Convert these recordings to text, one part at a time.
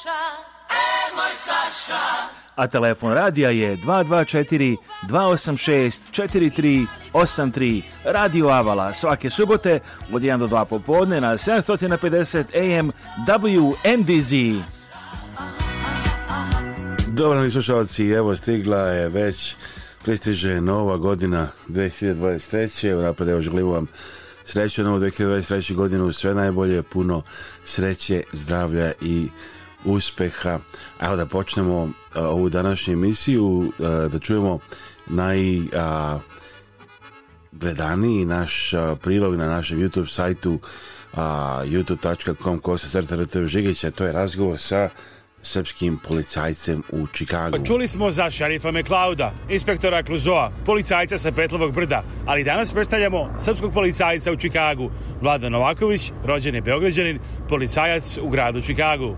Saša, e moj Saša. A telefon radija je 224 286 4383 Radio Avala svake subote od 1 do 2 popodne na 750 AM WNDZ. Dobro mi slušalci, evo stigla je već, pristiže nova godina 2023. Evo napred, evo želim vam sreću novu 2023. godinu, sve najbolje, puno sreće, zdravlja i uspeha. Evo da počnemo uh, ovu današnju emisiju, uh, da čujemo naj a, uh, gledaniji naš prilog na našem YouTube sajtu youtube.com kosa Žigića. To je razgovor sa srpskim policajcem u Čikagu. Pa čuli smo za šarifa Meklauda, inspektora Kluzoa, policajca sa Petlovog brda, ali danas predstavljamo srpskog policajca u Čikagu. Vlada Novaković, rođeni Beograđanin, policajac u gradu Čikagu.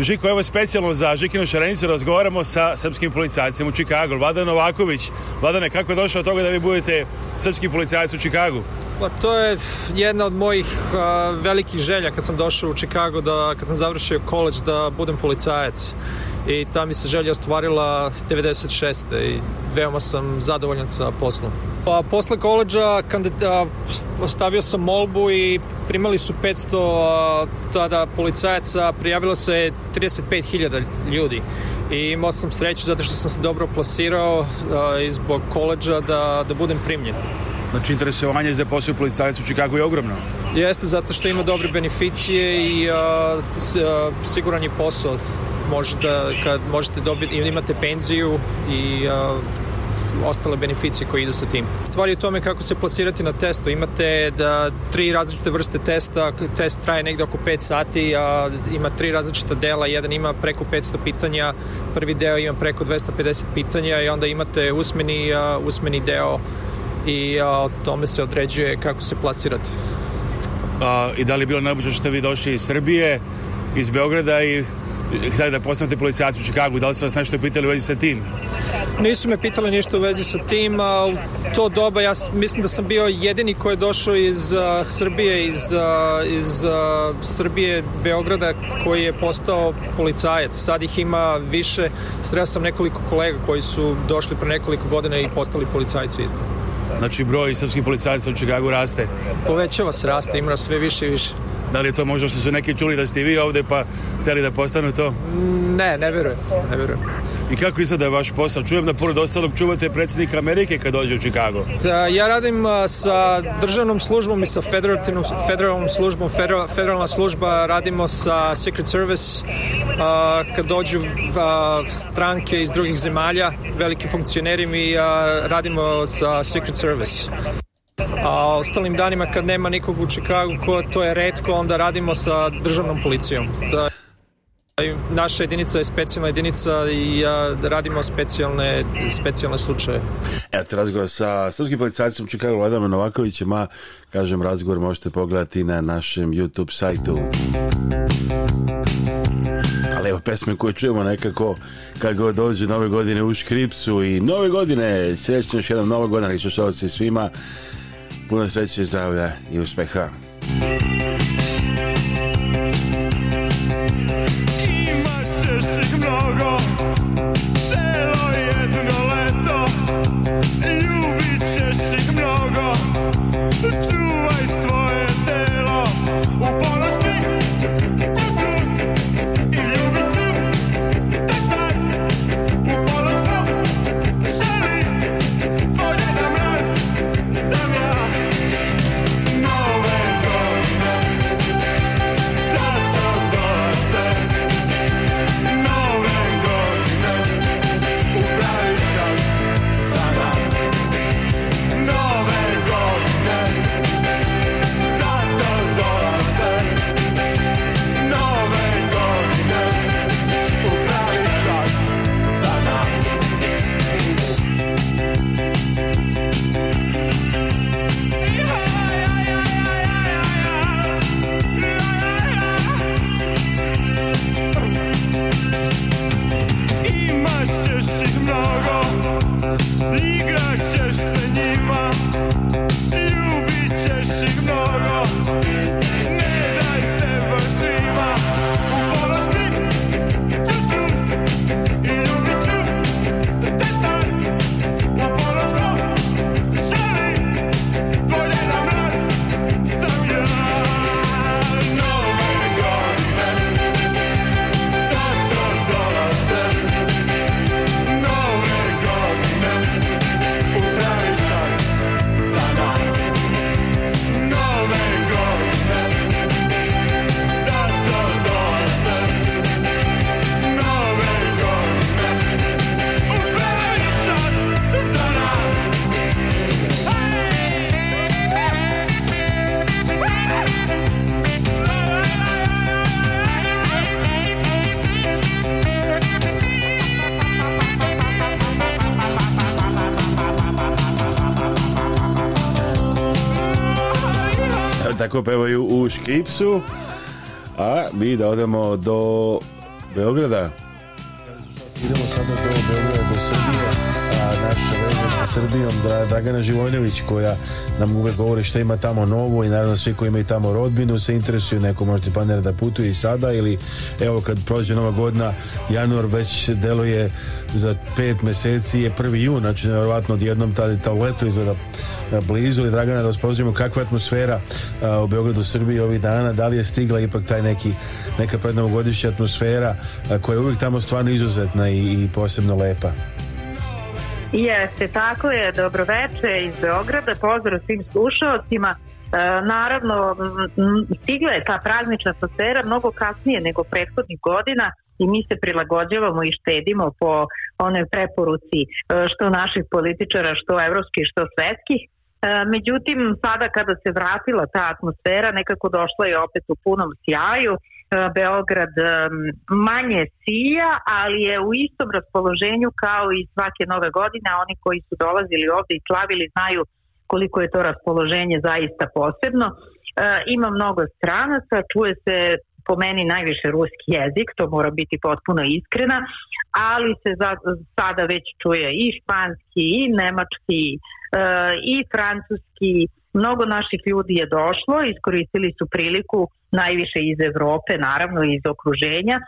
Žiko, evo specijalno za Žikinu Šarenicu razgovaramo sa srpskim policajcem u Čikagu. Vladan Novaković, Vladane, kako je došao od toga da vi budete srpski policajac u Čikagu? Pa to je jedna od mojih a, velikih želja kad sam došao u Chicago, da, kad sam završio koleđ da budem policajac. I ta mi se želja ostvarila 96. i veoma sam zadovoljan sa poslom. Pa posle koleđa kandida, sam molbu i primali su 500 a, tada policajaca, prijavilo se 35.000 ljudi. I imao sam sreću zato što sam se dobro plasirao a, i zbog koleđa da, da budem primljen. Znači, interesovanje za posao policajac u Čikagu je ogromno. Jeste, zato što ima dobre beneficije i a, a, siguran je posao. Možda kad možete dobiti, imate penziju i a, ostale beneficije koje idu sa tim. Stvar je u tome kako se plasirati na testu. Imate da tri različite vrste testa, test traje negde oko 5 sati, a ima tri različita dela, jedan ima preko 500 pitanja, prvi deo ima preko 250 pitanja i onda imate usmeni, a, usmeni deo i a, tome se određuje kako se plasirati. A, I da li je bilo neobično što ste vi došli iz Srbije, iz Beograda i htjeli da postanete policajci u Čikagu, da li ste vas nešto pitali u vezi sa tim? Nisu me pitali ništa u vezi sa tim. U to doba ja mislim da sam bio jedini ko je došao iz uh, Srbije, iz, uh, iz uh, Srbije, Beograda, koji je postao policajac. Sad ih ima više. Sreo sam nekoliko kolega koji su došli pre nekoliko godina i postali policajci isto. Da. Znači broj srpskih policajaca u Čikagu raste. Povećava se raste, ima sve više i više. Da li je to možda što su neki čuli da ste vi ovde pa hteli da postanu to? Ne, ne verujem, ne verujem i kako izgleda vaš posao? Čujem da pored ostalog čuvate predsjednika Amerike kad dođe u Chicago. Da, ja radim sa državnom službom i sa federativnom, federalnom službom. Federal, federalna služba radimo sa Secret Service kad dođu stranke iz drugih zemalja, veliki funkcioneri mi radimo sa Secret Service. A ostalim danima kad nema nikog u Chicagu, to je redko, onda radimo sa državnom policijom. Da. Naša jedinica je specijalna jedinica i ja radimo specijalne, specijalne slučaje. Evo te razgovor sa srpskim policajcem Čikago Vladama Novakovićem, a kažem razgovor možete pogledati na našem YouTube sajtu. Ali evo pesme koje čujemo nekako kad god dođe nove godine u Škripcu i nove godine, srećno još jednom novog godina, što se svima, puno sreće, zdravlja i uspeha. Thank you. tako pevaju u Škipsu. A mi da odemo do Beograda. Idemo sada do Beograda, do Srbije. A naša veza sa Srbijom, Dragana Živojnović koja nam uvek govori šta ima tamo novo i naravno svi koji imaju tamo rodbinu se interesuju, neko možete planira da putuje i sada ili evo kad prođe nova godina januar već se deluje za pet meseci je prvi jun, znači nevjerovatno odjednom ta, ta leto izgleda E, blizu li Dragana da vas kakva atmosfera e, u Beogradu, u Srbiji ovih dana, da li je stigla ipak taj neki neka prednovogodišnja atmosfera e, koja je uvijek tamo stvarno izuzetna i, i posebno lepa. Jeste, tako je. Dobroveče iz Beograda, pozdrav svim slušalcima. E, naravno, stigla je ta praznična atmosfera mnogo kasnije nego prethodnih godina i mi se prilagođavamo i štedimo po onoj preporuci e, što naših političara, što evropskih, što svetskih, e, Međutim, sada kada se vratila ta atmosfera, nekako došla je opet u punom sjaju, e, Beograd manje sija, ali je u istom raspoloženju kao i svake nove godine, oni koji su dolazili ovde i slavili znaju koliko je to raspoloženje zaista posebno. Ima mnogo stranaca, čuje se po meni najviše ruski jezik, to mora biti potpuno iskrena, ali se za, sada već čuje i španski, i nemački, e, i francuski, mnogo naših ljudi je došlo, iskoristili su priliku najviše iz Evrope, naravno iz okruženja, e,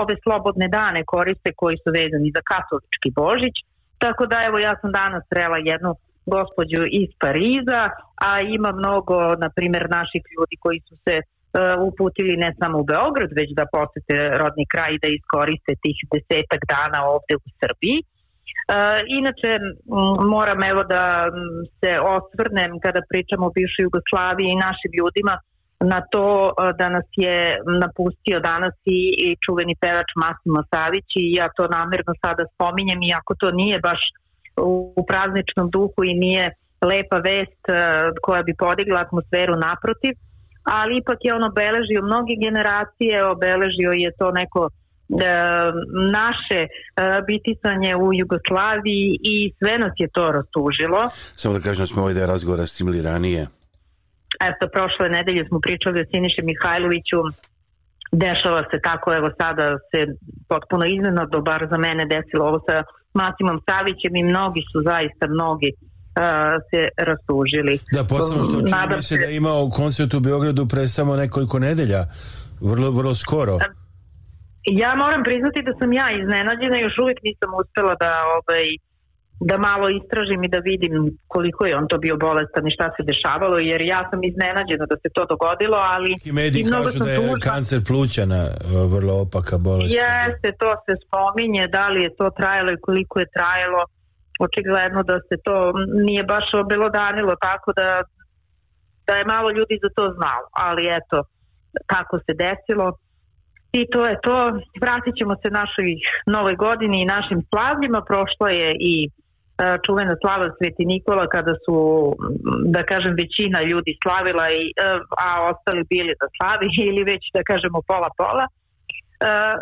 ove slobodne dane koriste koji su vezani za katolički božić, tako da evo ja sam danas srela jednu gospođu iz Pariza, a ima mnogo, na primjer, naših ljudi koji su se E, uputili ne samo u Beograd, već da posete rodni kraj i da iskoriste tih desetak dana ovde u Srbiji. E, inače, moram evo da se osvrnem kada pričamo o bivšoj Jugoslaviji i našim ljudima na to e, da nas je napustio danas i, i čuveni pevač Massimo Savić i ja to namerno sada spominjem, iako to nije baš u prazničnom duhu i nije lepa vest koja bi podigla atmosferu naprotiv, ali ipak je on obeležio mnoge generacije, obeležio je to neko e, naše e, bitisanje u Jugoslaviji i sve nas je to rastužilo. Samo da kažem da smo ovaj da razgovora stimili ranije. Eto, prošle nedelje smo pričali o Siniši Mihajloviću, dešava se tako, evo sada se potpuno iznenadno, bar za mene desilo ovo sa Masimom Savićem i mnogi su zaista mnogi se rasužili. Da, posebno što čini Nadam se da imao koncert u Beogradu pre samo nekoliko nedelja, vrlo, vrlo skoro. Ja moram priznati da sam ja iznenađena, još uvijek nisam uspela da ovaj, da malo istražim i da vidim koliko je on to bio bolestan i šta se dešavalo, jer ja sam iznenađena da se to dogodilo, ali... I mediji kažu da je dužna. kancer pluća na e, vrlo opaka bolest. Jeste, to se spominje, da li je to trajalo i koliko je trajalo očigledno da se to nije baš obelodanilo tako da da je malo ljudi za to znalo, ali eto, tako se desilo. I to je to. Vratit ćemo se našoj novoj godini i našim slavljima. Prošlo je i e, čuvena slava Sveti Nikola kada su, da kažem, većina ljudi slavila, i, e, a ostali bili da slavi ili već, da kažemo, pola-pola. Eh,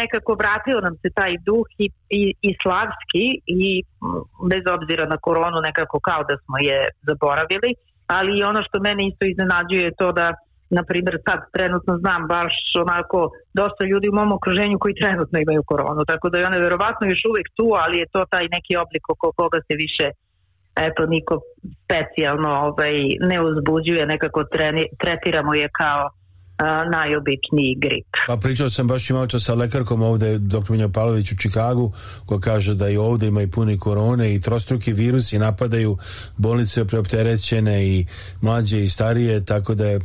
nekako vratio nam se taj duh i, i, i slavski i mm, bez obzira na koronu nekako kao da smo je zaboravili, ali i ono što mene isto iznenađuje je to da na primjer sad trenutno znam baš onako dosta ljudi u mom okruženju koji trenutno imaju koronu, tako da je ona verovatno još uvek tu, ali je to taj neki oblik oko koga se više eto niko specijalno ovaj, ne uzbuđuje, nekako treni, tretiramo je kao najobičniji grip. Pa pričao sam baš i malo sa lekarkom ovde, dr. Minja Palović u Čikagu, koja kaže da i ovde ima i puni korone i trostruki virus i napadaju bolnice preopterećene i mlađe i starije, tako da je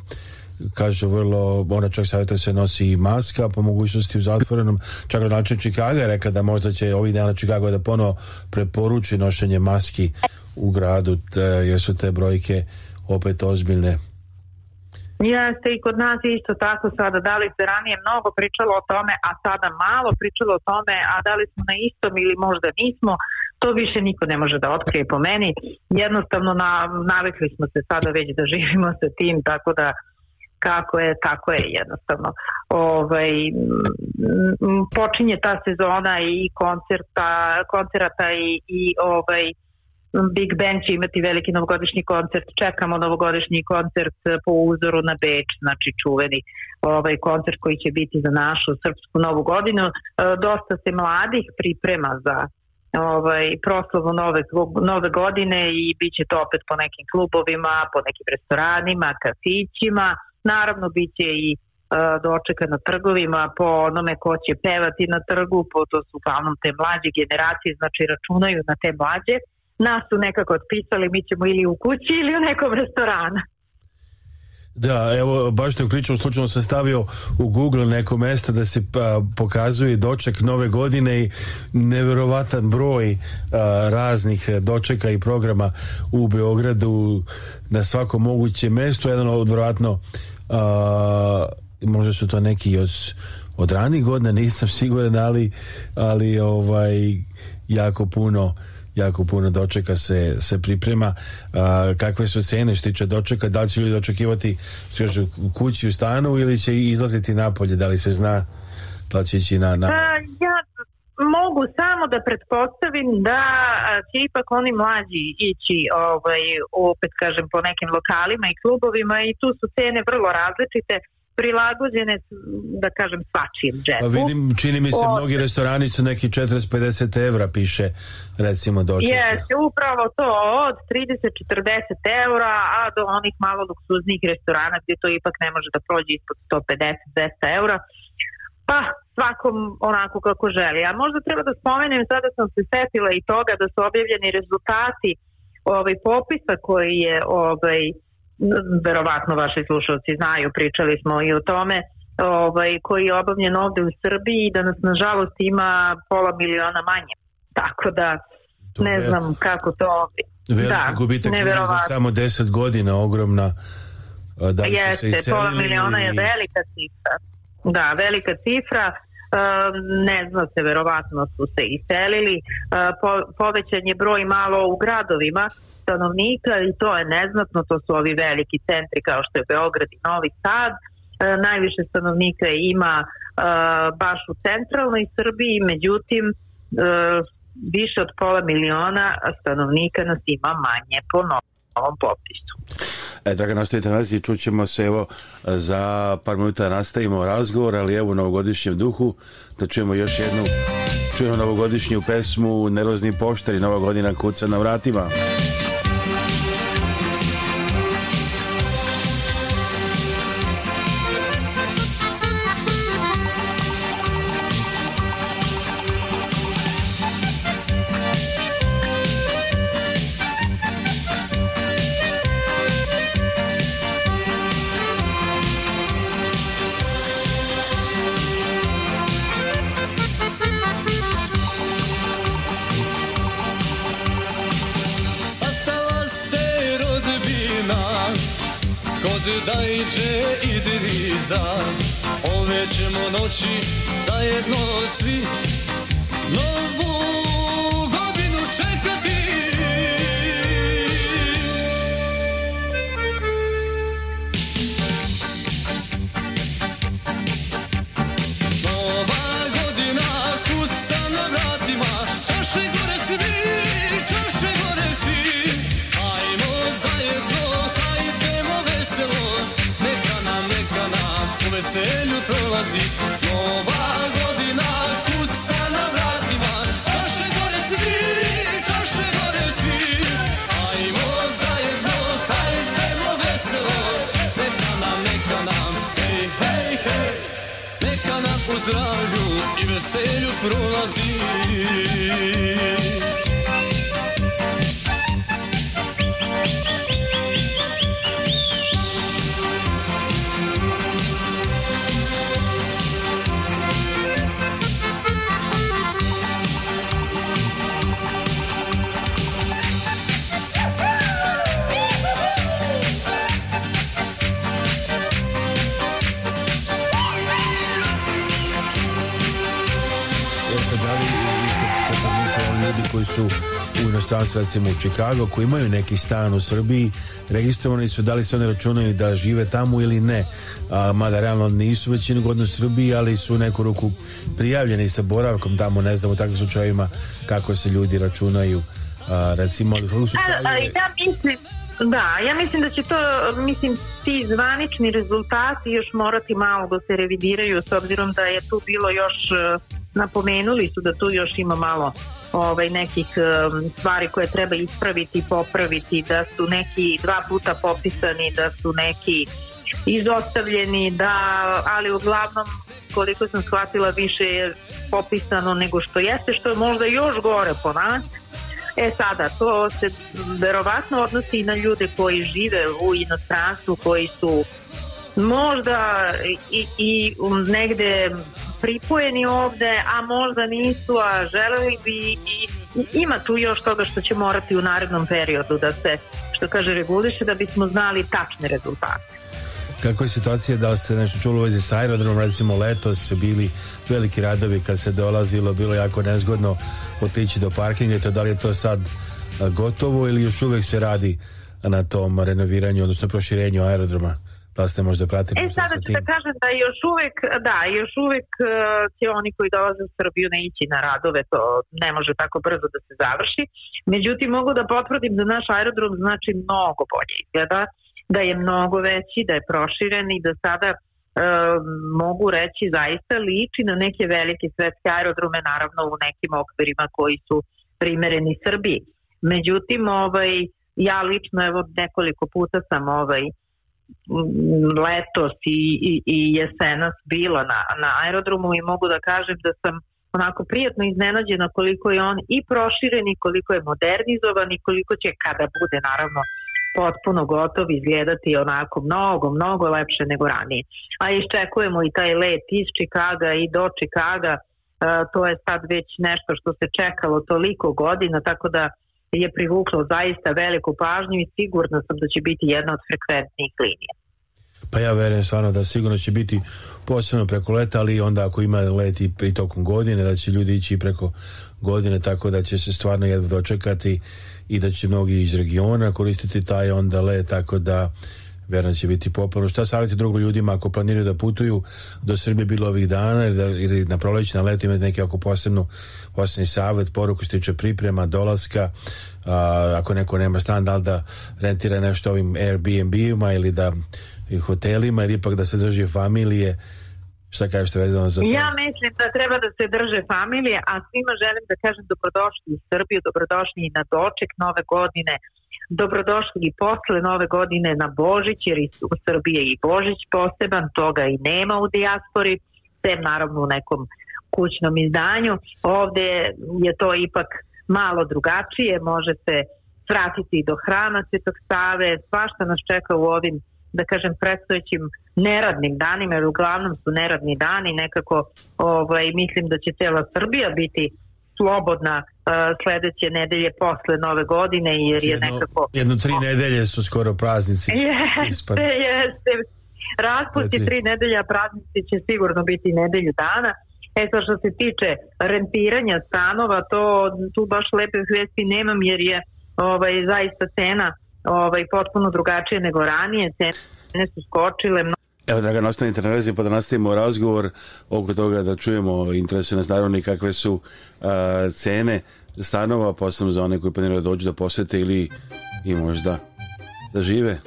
kaže vrlo, ona čak savjeta se nosi i maska po mogućnosti u zatvorenom čak način Čikaga je rekla da možda će ovih dana Čikago da ponovo preporuči nošenje maski u gradu te, jer su te brojke opet ozbiljne Jeste i kod nas isto tako sada, da li se ranije mnogo pričalo o tome, a sada malo pričalo o tome, a da li smo na istom ili možda nismo, to više niko ne može da otkrije po meni. Jednostavno na, navikli smo se sada već da živimo sa tim, tako da kako je, tako je jednostavno. Ovaj, počinje ta sezona i koncerta, koncerata i, i ovaj, Mm, Big Bang će imati veliki novogodišnji koncert, čekamo novogodišnji koncert eh, po uzoru na Beč, znači čuveni ovaj koncert koji će biti za našu srpsku novu godinu. Eh, dosta se mladih priprema za ovaj, proslavu nove, nove godine i biće to opet po nekim klubovima, po nekim restoranima, kafićima, naravno biće i eh, dočeka na trgovima, po onome ko će pevati na trgu, po to su uglavnom te mlađe generacije, znači računaju na te mlađe. Uh, nas su nekako otpisali, mi ćemo ili u kući ili u nekom restoranu. Da, evo, baš te uključujem, slučajno sam stavio u Google neko mesto da se a, pa, pokazuje doček nove godine i neverovatan broj a, raznih dočeka i programa u Beogradu na svako moguće mesto. Jedan od, vjerojatno, možda su to neki od, od ranih godina, nisam siguran, ali, ali ovaj, jako puno jako puno dočeka se, se priprema. A, kakve su cene što tiče dočeka? Da li će ljudi očekivati još u kući, u stanu ili će izlaziti napolje? Da li se zna da će ići na... na... A, pa, ja mogu samo da pretpostavim da će ipak oni mlađi ići ovaj, opet kažem po nekim lokalima i klubovima i tu su cene vrlo različite prilagođene da kažem svačijem džepu. Pa vidim, čini mi se, Od... mnogi restorani su neki 40-50 evra piše, recimo doći Jeste, upravo to, od 30-40 evra, a do onih malo luksuznih restorana gdje to ipak ne može da prođe ispod 150-200 evra. Pa svakom onako kako želi. A možda treba da spomenem, sada sam se setila i toga da su objavljeni rezultati ovaj popisa koji je ovaj verovatno vaši slušalci znaju, pričali smo i o tome, ovaj, koji je obavljen ovde u Srbiji i da nas nažalost ima pola miliona manje. Tako da to ne je, znam kako to... Veliki da, gubitak za samo 10 godina, ogromna... Da Jeste, pola miliona i... je velika cifra. Da, velika cifra ne zna se, verovatno su se iselili, po, povećan je broj malo u gradovima stanovnika i to je neznatno, to su ovi veliki centri kao što je Beograd i Novi Sad, najviše stanovnika ima eh, baš u centralnoj Srbiji, međutim eh, više od pola miliona stanovnika nas ima manje po novom popisu. E, tako nas i čućemo se, evo, za par minuta nastavimo razgovor, ali evo, u novogodišnjem duhu, da čujemo još jednu, čujemo novogodišnju pesmu Nerozni poštari, Nova godina kuca na vratima. zajedno svi poput recimo u Chicago koji imaju neki stan u Srbiji registrovani su da li se oni računaju da žive tamo ili ne a, mada realno nisu većinu godinu u Srbiji ali su u neku ruku prijavljeni sa boravkom tamo ne znam u takvim slučajevima kako se ljudi računaju a, recimo ali u slučaju... E, ja mislim da, ja mislim da će to, mislim, ti zvanični rezultati još morati malo da se revidiraju s obzirom da je tu bilo još napomenuli su da tu još ima malo ovaj nekih stvari koje treba ispraviti, popraviti, da su neki dva puta popisani, da su neki izostavljeni, da, ali uglavnom koliko sam shvatila više je popisano nego što jeste, što je možda još gore po nas. E sada, to se verovatno odnosi i na ljude koji žive u inostranstvu, koji su možda i, i negde pripojeni ovde, a možda nisu, a želeli bi i, ima tu još toga što će morati u narednom periodu da se, što kaže, reguliše da bismo znali tačne rezultate. Kako je situacija, da li ste nešto čuli u vezi sa aerodromom, recimo letos su bili veliki radovi kad se dolazilo, bilo jako nezgodno otići do parkinga, to da li je to sad gotovo ili još uvek se radi na tom renoviranju, odnosno proširenju aerodroma? da ste možda pratili. E, sada ću da kažem da još uvek, da, još uvek e, će oni koji dolaze u Srbiju ne ići na radove, to ne može tako brzo da se završi. Međutim, mogu da potvrdim da naš aerodrom znači mnogo bolje izgleda, da je mnogo veći, da je proširen i da sada e, mogu reći zaista liči na neke velike svetske aerodrome, naravno u nekim okvirima koji su primereni Srbiji. Međutim, ovaj, ja lično evo nekoliko puta sam ovaj, letos i, i, i jesenas bila na, na aerodromu i mogu da kažem da sam onako prijatno iznenađena koliko je on i proširen i koliko je modernizovan i koliko će kada bude naravno potpuno gotov izgledati onako mnogo, mnogo lepše nego ranije. A iščekujemo i taj let iz Čikaga i do Čikaga, e, to je sad već nešto što se čekalo toliko godina, tako da je privuklo zaista veliku pažnju i sigurno sam da će biti jedna od frekventnijih linija. Pa ja verujem stvarno da sigurno će biti posebno preko leta, ali onda ako ima let i, i tokom godine, da će ljudi ići preko godine, tako da će se stvarno jedva dočekati i da će mnogi iz regiona koristiti taj onda let, tako da Veran će biti popularno. Šta savjeti drugo ljudima ako planiraju da putuju do Srbije bilo ovih dana ili, da, ili na proleći, na leto imate neki ako posebno posebni savjet, poruku što tiče priprema, dolaska, a, ako neko nema stan, da da rentira nešto ovim Airbnb-ima ili da i hotelima ili ipak da se drži familije, Šta kažete vezano za to? Ja mislim da treba da se drže familije, a svima želim da kažem dobrodošli u Srbiju, dobrodošli i na doček nove godine dobrodošli posle nove godine na Božić, jer u Srbiji je i Božić poseban, toga i nema u dijaspori, sem naravno u nekom kućnom izdanju. Ovde je to ipak malo drugačije, možete vratiti do hrana Svetog Save, svašta nas čeka u ovim da kažem predstojećim neradnim danima, jer uglavnom su neradni dani, nekako ovaj, mislim da će cela Srbija biti slobodna e, sledeće nedelje posle nove godine jer jedno, je nekako jedno tri nedelje su skoro praznici jeste, jeste raspusti je znači- tri nedelja praznici će sigurno biti nedelju dana E sad što se tiče rentiranja stanova, to tu baš lepe vesti nemam jer je ovaj, zaista cena ovaj, potpuno drugačija nego ranije. Cene su skočile mnogo Evo Dragan, ostanite na vezi pa da nastavimo razgovor oko toga da čujemo interese nas naravno i kakve su uh, cene stanova, posebno za one koji planiraju da dođu da posete ili i možda da žive.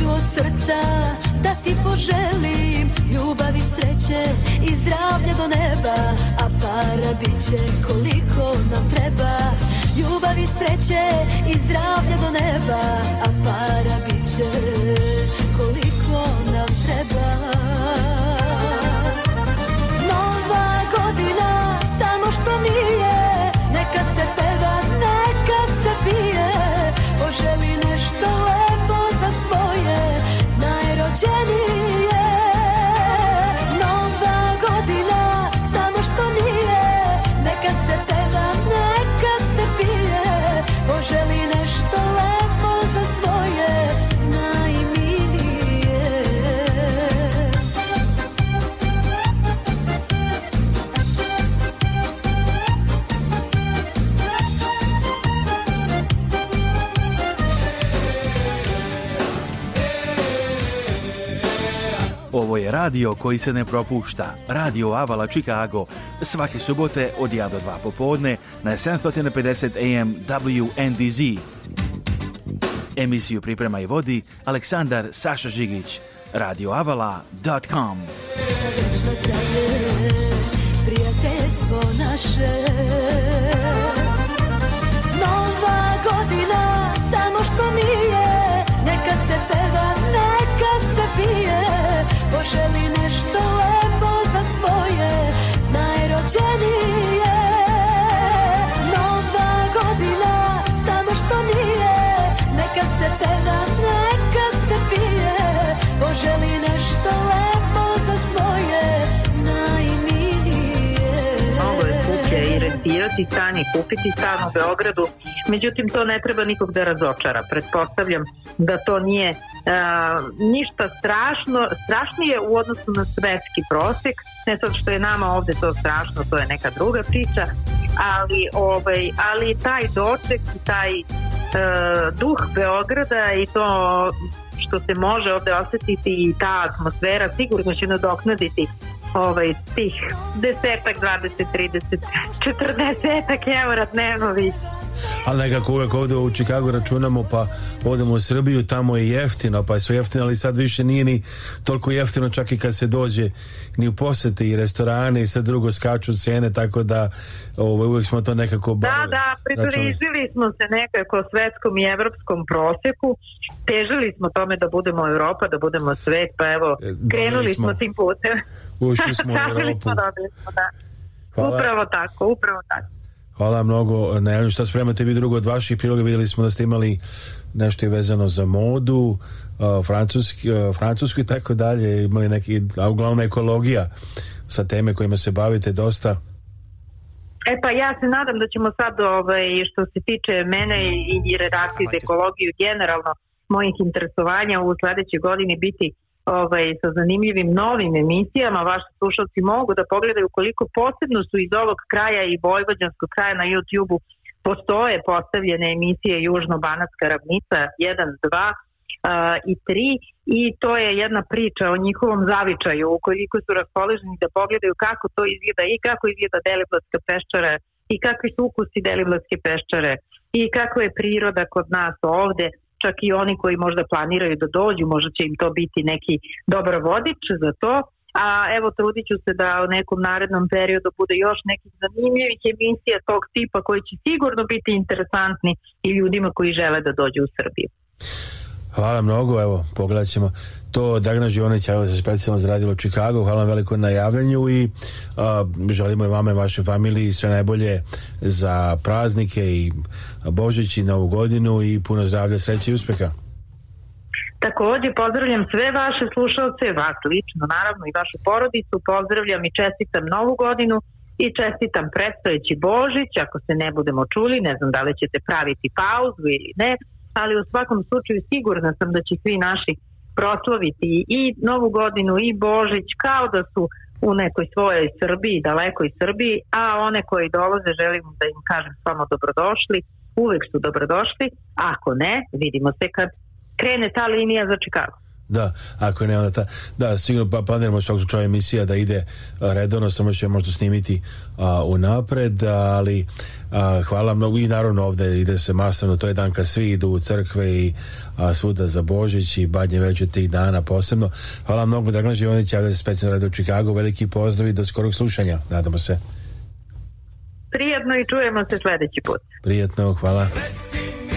ću od srca da ti poželim ljubav i sreće i zdravlja do neba a para bit će koliko nam treba Ljubav i sreće i zdravlja do neba a para radio koji se ne propušta, Radio Avala Chicago, svake subote od 1 do 2 popodne na 750 AM WNDZ. Emisiju priprema i vodi Aleksandar Saša Žigić, radioavala.com Prijateljstvo naše Nova godina, samo što nije Neka se peva, neka se pije poželi nešto lepo za svoje najrođenije. Nova godina, samo što nije, neka se peva, neka se pije, poželi nešto lepo za svoje najmilije. Malo je kuće i rentirati stan i kupiti stan u Beogradu Međutim, to ne treba nikog da razočara. Pretpostavljam da to nije e, ništa strašno, strašnije u odnosu na svetski prosek, ne sad što je nama ovde to strašno, to je neka druga priča, ali, ovaj, ali taj doček i taj e, duh Beograda i to što se može ovde osetiti i ta atmosfera sigurno će nadoknaditi ovaj, tih desetak, 20, 30, 40 evra dnevno više ali nekako uvek ovde u Čikagu računamo pa odemo u Srbiju, tamo je jeftino, pa je sve jeftino, ali sad više nije ni toliko jeftino čak i kad se dođe ni u posete i restorane i sve drugo skaču cene, tako da ovo, ovaj, uvek smo to nekako... Da, da, približili smo se nekako svetskom i evropskom proseku težili smo tome da budemo Evropa, da budemo svet, pa evo, e, krenuli smo, smo tim putem. Ušli smo u Europu. smo, smo, da. Hvala. Upravo tako, upravo tako. Hvala mnogo. Najavljam šta spremate vi drugo od vaših priloga. Videli smo da ste imali nešto je vezano za modu, uh, francuski, uh, francusku i tako dalje. Imali neki, a uglavnom ekologija sa teme kojima se bavite dosta. E pa ja se nadam da ćemo sad ovaj, što se tiče mene i redakcije za ekologiju generalno mojih interesovanja u sledećoj godini biti ovaj, sa zanimljivim novim emisijama. Vaši slušalci mogu da pogledaju koliko posebno su iz ovog kraja i Vojvođanskog kraja na YouTube-u postoje postavljene emisije Južno-Banatska ravnica 1, 2, i 3 i to je jedna priča o njihovom zavičaju koliko su raspoloženi da pogledaju kako to izgleda i kako izgleda Deliblatska peščara i kakvi su ukusi Deliblatske peščare i kako je priroda kod nas ovde čak i oni koji možda planiraju da dođu, možda će im to biti neki dobar vodič za to, a evo trudit ću se da u nekom narednom periodu bude još nekih zanimljivih emisija tog tipa koji će sigurno biti interesantni i ljudima koji žele da dođu u Srbiju. Hvala mnogo, evo, pogledat ćemo to Dragana Živanić evo sa specijalno zaradilo u Čikagu, hvala vam veliko na javljanju i a, želimo i vama i vašoj familiji sve najbolje za praznike i Božić i Novu godinu i puno zdravlja, sreće i uspeha Takođe pozdravljam sve vaše slušalce, vas lično naravno i vašu porodicu, pozdravljam i čestitam Novu godinu i čestitam predstojeći Božić, ako se ne budemo čuli, ne znam da li ćete praviti pauzu ili ne, ali u svakom slučaju sigurna sam da će svi naši proslaviti i Novu godinu i Božić kao da su u nekoj svojoj Srbiji, dalekoj Srbiji, a one koji dolaze želim da im kažem samo dobrodošli, uvek su dobrodošli, ako ne, vidimo se kad krene ta linija za Čikago. Da, ako ne, onda ta, da, sigurno pa planiramo u svakom emisija da ide redovno, samo što je možda snimiti a, unapred, ali a, hvala mnogo i naravno ovde ide se masovno, to je dan kad svi idu u crkve i a, svuda za Božić i badnje veće tih dana posebno. Hvala mnogo, Dragan Živonić, javlja specijalno radi u Čikagu, veliki pozdrav i do skorog slušanja, nadamo se. Prijetno i čujemo se sledeći put. Prijetno, hvala. Recimo.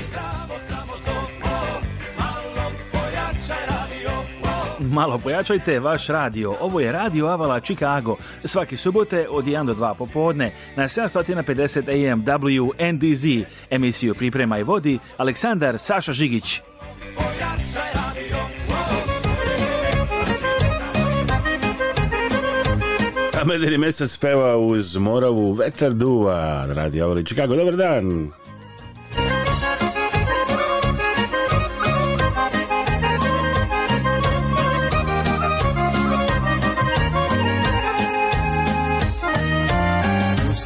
malo pojačajte vaš radio. Ovo je Radio Avala Chicago. Svaki subote od 1 do 2 popodne na 750 AM WNDZ. Emisiju priprema i vodi Aleksandar Saša Žigić. Medeli mesec peva uz Moravu, vetar duva, radi Avali Chicago. Dobar dan!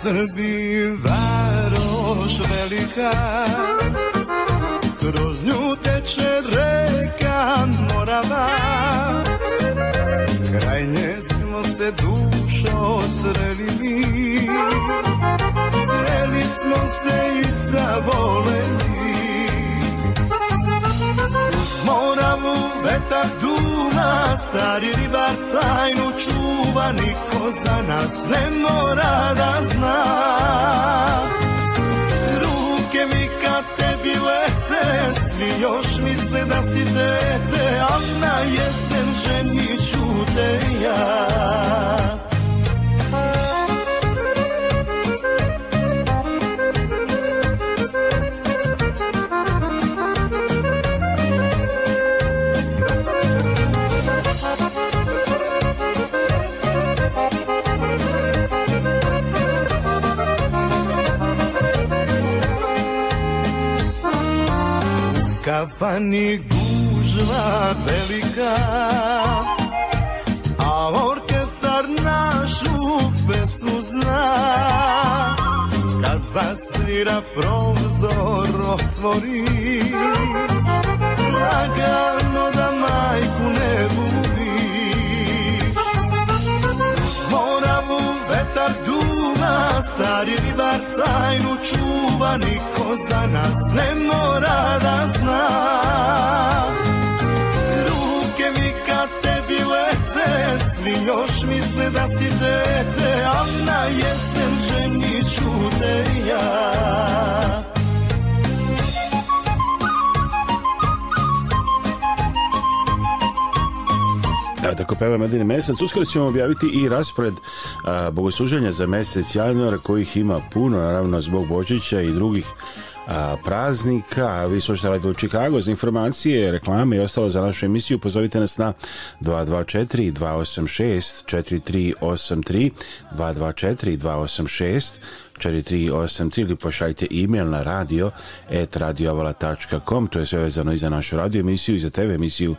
Srbiji varoš velika Kroz nju teče reka Morava Kraj smo se dušo sreli mi Sreli smo se i zavoleli Moravu vetak stari ribar tajnu čuva, niko za nas ne mora da zna. Ruke mi ka tebi lete, e, svi još misle da si dete, a na jesen ženit ću te ja. kafani pa gužva velika A orkestar našu pesu zna Kad zasvira prozor otvori Draga Stari ribar tajnu čuva, niko za nas ne mora da zna. Ruke mi ka tebi lete, svi još misle da si dete, a na jesen ženiću te ja. Evo da, tako peva Medine mesec. Uskoro ćemo objaviti i raspored a, bogosluženja za mesec januar kojih ima puno, naravno zbog Božića i drugih a, praznika. A vi slušate Radio Chicago za informacije, reklame i ostalo za našu emisiju. Pozovite nas na 224 286 4383 224 286 4383 ili pošaljite e-mail na radio at to je sve vezano i za našu radio emisiju i za TV emisiju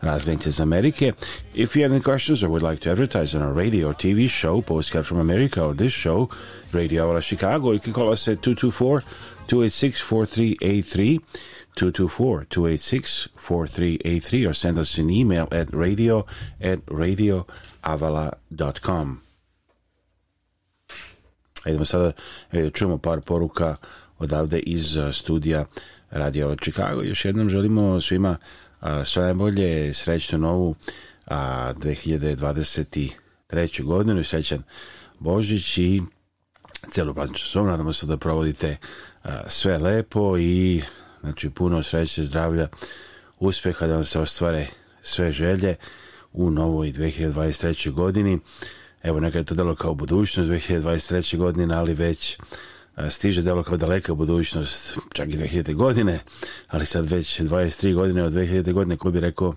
Razlenice iz Amerike If you have any questions or would like to advertise on a radio or TV show Postcard from America or this show Radio Avala Chicago you can call us at 224 286 4383 224-286-4383 or send us an email at radio at radioavala.com. Idemo sada e, čujemo par poruka odavde iz e, studija Radio Chicago. Još jednom želimo svima e, sve najbolje, srećnu novu 2023. godinu i srećan Božić i celu prazničnu sobu. Nadamo se da provodite sve lepo i znači puno sreće, zdravlja, uspeha da vam se ostvare sve želje u novoj 2023. godini evo neka je to delo kao budućnost 2023. godine, ali već e, stiže delo kao daleka budućnost, čak i 2000. godine, ali sad već 23 godine od 2000. godine, ko bi rekao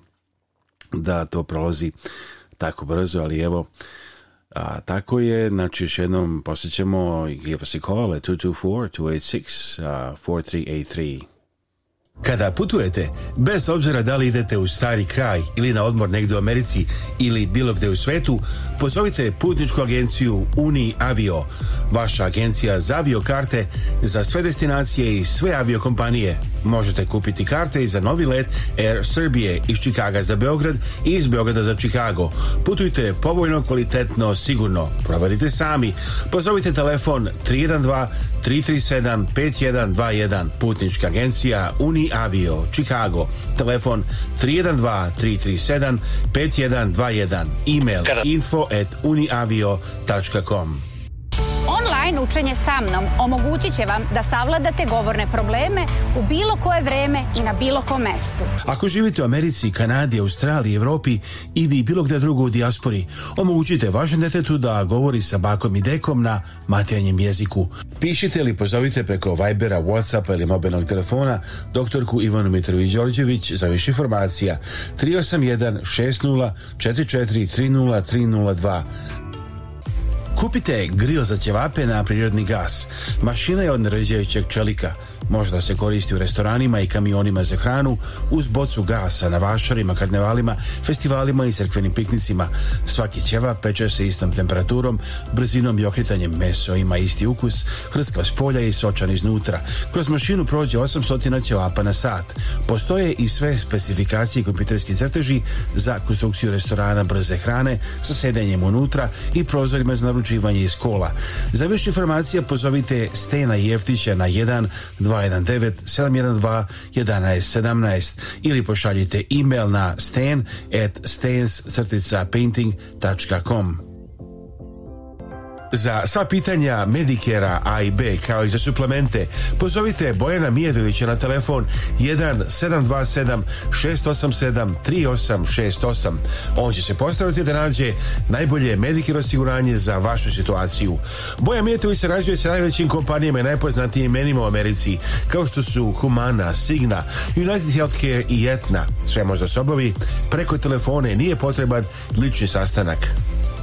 da to prolazi tako brzo, ali evo, a, tako je, znači još jednom posjećamo, give us a call at 224-286-4383. Kada putujete, bez obzira da li idete u stari kraj ili na odmor negde u Americi ili bilo gde u svetu, pozovite putničku agenciju Uni Avio, vaša agencija za aviokarte za sve destinacije i sve aviokompanije. Možete kupiti karte i za novi let Air Srbije iz Čikaga za Beograd i iz Beograda za Čikago. Putujte povoljno, kvalitetno, sigurno. Proverite sami. Pozovite telefon 312 337 5121 Putnička agencija Uni Avio Chicago. Telefon 312 337 5121 Email info at uniavio.com Online učenje sa mnom omogućit će vam da savladate govorne probleme u bilo koje vreme i na bilo kom mestu. Ako živite u Americi, Kanadi, Australiji, Evropi ili bilo gde drugo u dijaspori, omogućite vašem detetu da govori sa bakom i dekom na materijanjem jeziku. Pišite ili pozovite preko Vibera, Whatsappa ili mobilnog telefona doktorku Ivanu Mitrović-Đorđević za više informacija 381 60 44 30 302 Kupite grill za ćevape na prirodni gas. Mašina je od narađajućeg čelika. Može da se koristi u restoranima i kamionima za hranu uz bocu gasa na vašarima, karnevalima, festivalima i crkvenim piknicima. Svaki ćeva peče se istom temperaturom, brzinom i okretanjem meso ima isti ukus, hrskav s polja i sočan iznutra. Kroz mašinu prođe 800 ćevapa na sat. Postoje i sve specifikacije kompjuterski crteži za konstrukciju restorana brze hrane sa sedenjem unutra i prozorima za naručivanje iz kola. Za više informacija pozovite Stena Jeftića na 1 2 219 712 11 ili pošaljite e-mail na stan at stans-painting.com. Za sva pitanja Medikera A i B kao i za suplemente pozovite Bojana Mijedovića na telefon 1 687 3868. On će se postaviti da nađe najbolje Medicare osiguranje za vašu situaciju. Bojan se sarađuje sa najvećim kompanijama i najpoznatijim imenima u Americi kao što su Humana, Signa, United Healthcare i Etna. Sve možda se obavi preko telefone nije potreban lični sastanak.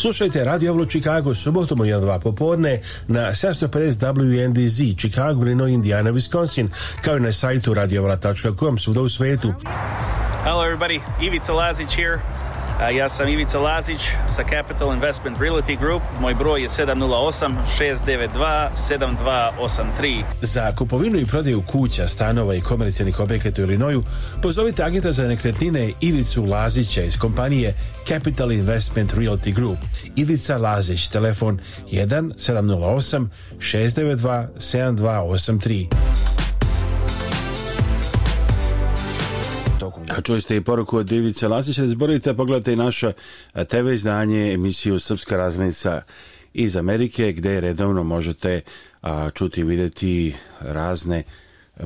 Slušajte Radio Avlo Chicago subotom u 1-2 popodne na 750 WNDZ Chicago, Illinois, Indiana, Wisconsin kao i na sajtu radioavla.com svuda u svetu. Hello everybody, Ivica Lazić here. Ja sam Ivica Lazić sa Capital Investment Realty Group. Moj broj je 708-692-7283. Za kupovinu i prodaju kuća, stanova i komercijalnih objekata u Illinoisu pozovite agenta za nekretnine Ivicu Lazića iz kompanije Capital Investment Realty Group. Ivica Lazić, telefon 1 708 692 7283. Čuli ste i poruku od Divice Lasića, ne zaboravite, pogledajte i naša TV izdanje, emisiju Srpska raznica iz Amerike, gde redovno možete čuti i videti razne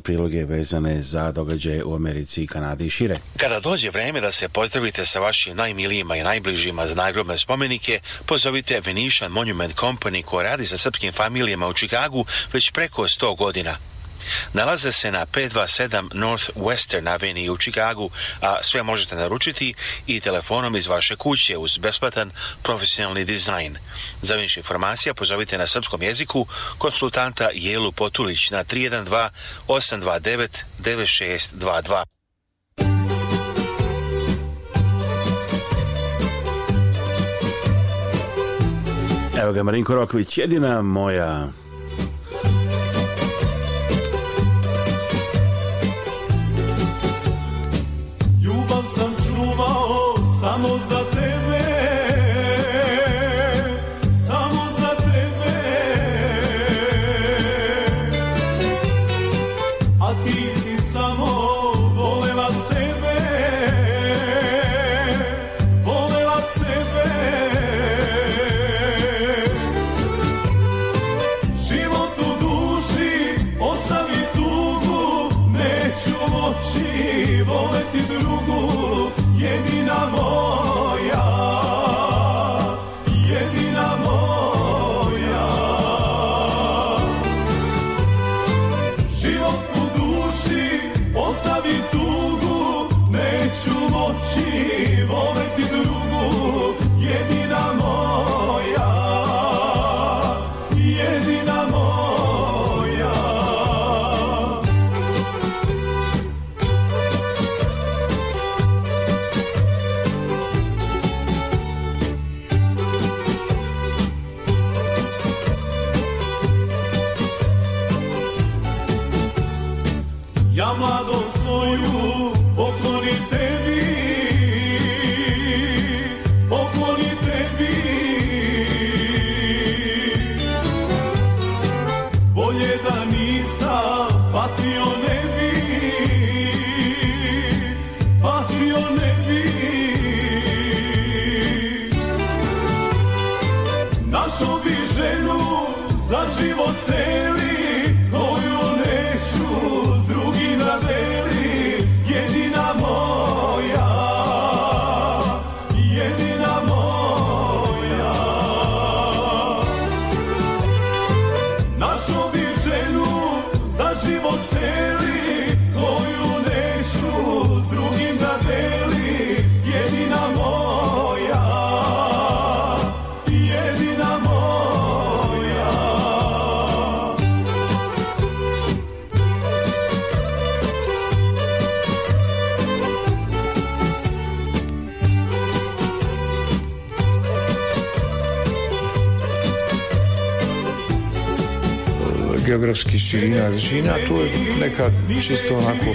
priloge vezane za događaje u Americi, i Kanadi i šire. Kada dođe vreme da se pozdravite sa vašim najmilijima i najbližima za nagrobne spomenike, pozovite Venetian Monument Company koja radi sa srpskim familijama u Čikagu već preko 100 godina. Nalaze se na 527 North Western Avenue u Čikagu, a sve možete naručiti i telefonom iz vaše kuće uz besplatan profesionalni dizajn. Za više informacija pozovite na srpskom jeziku konsultanta Jelu Potulić na 312 829 9622. Evo ga Marinko Roković, jedina moja geografski širina i većina, tu je neka čisto onako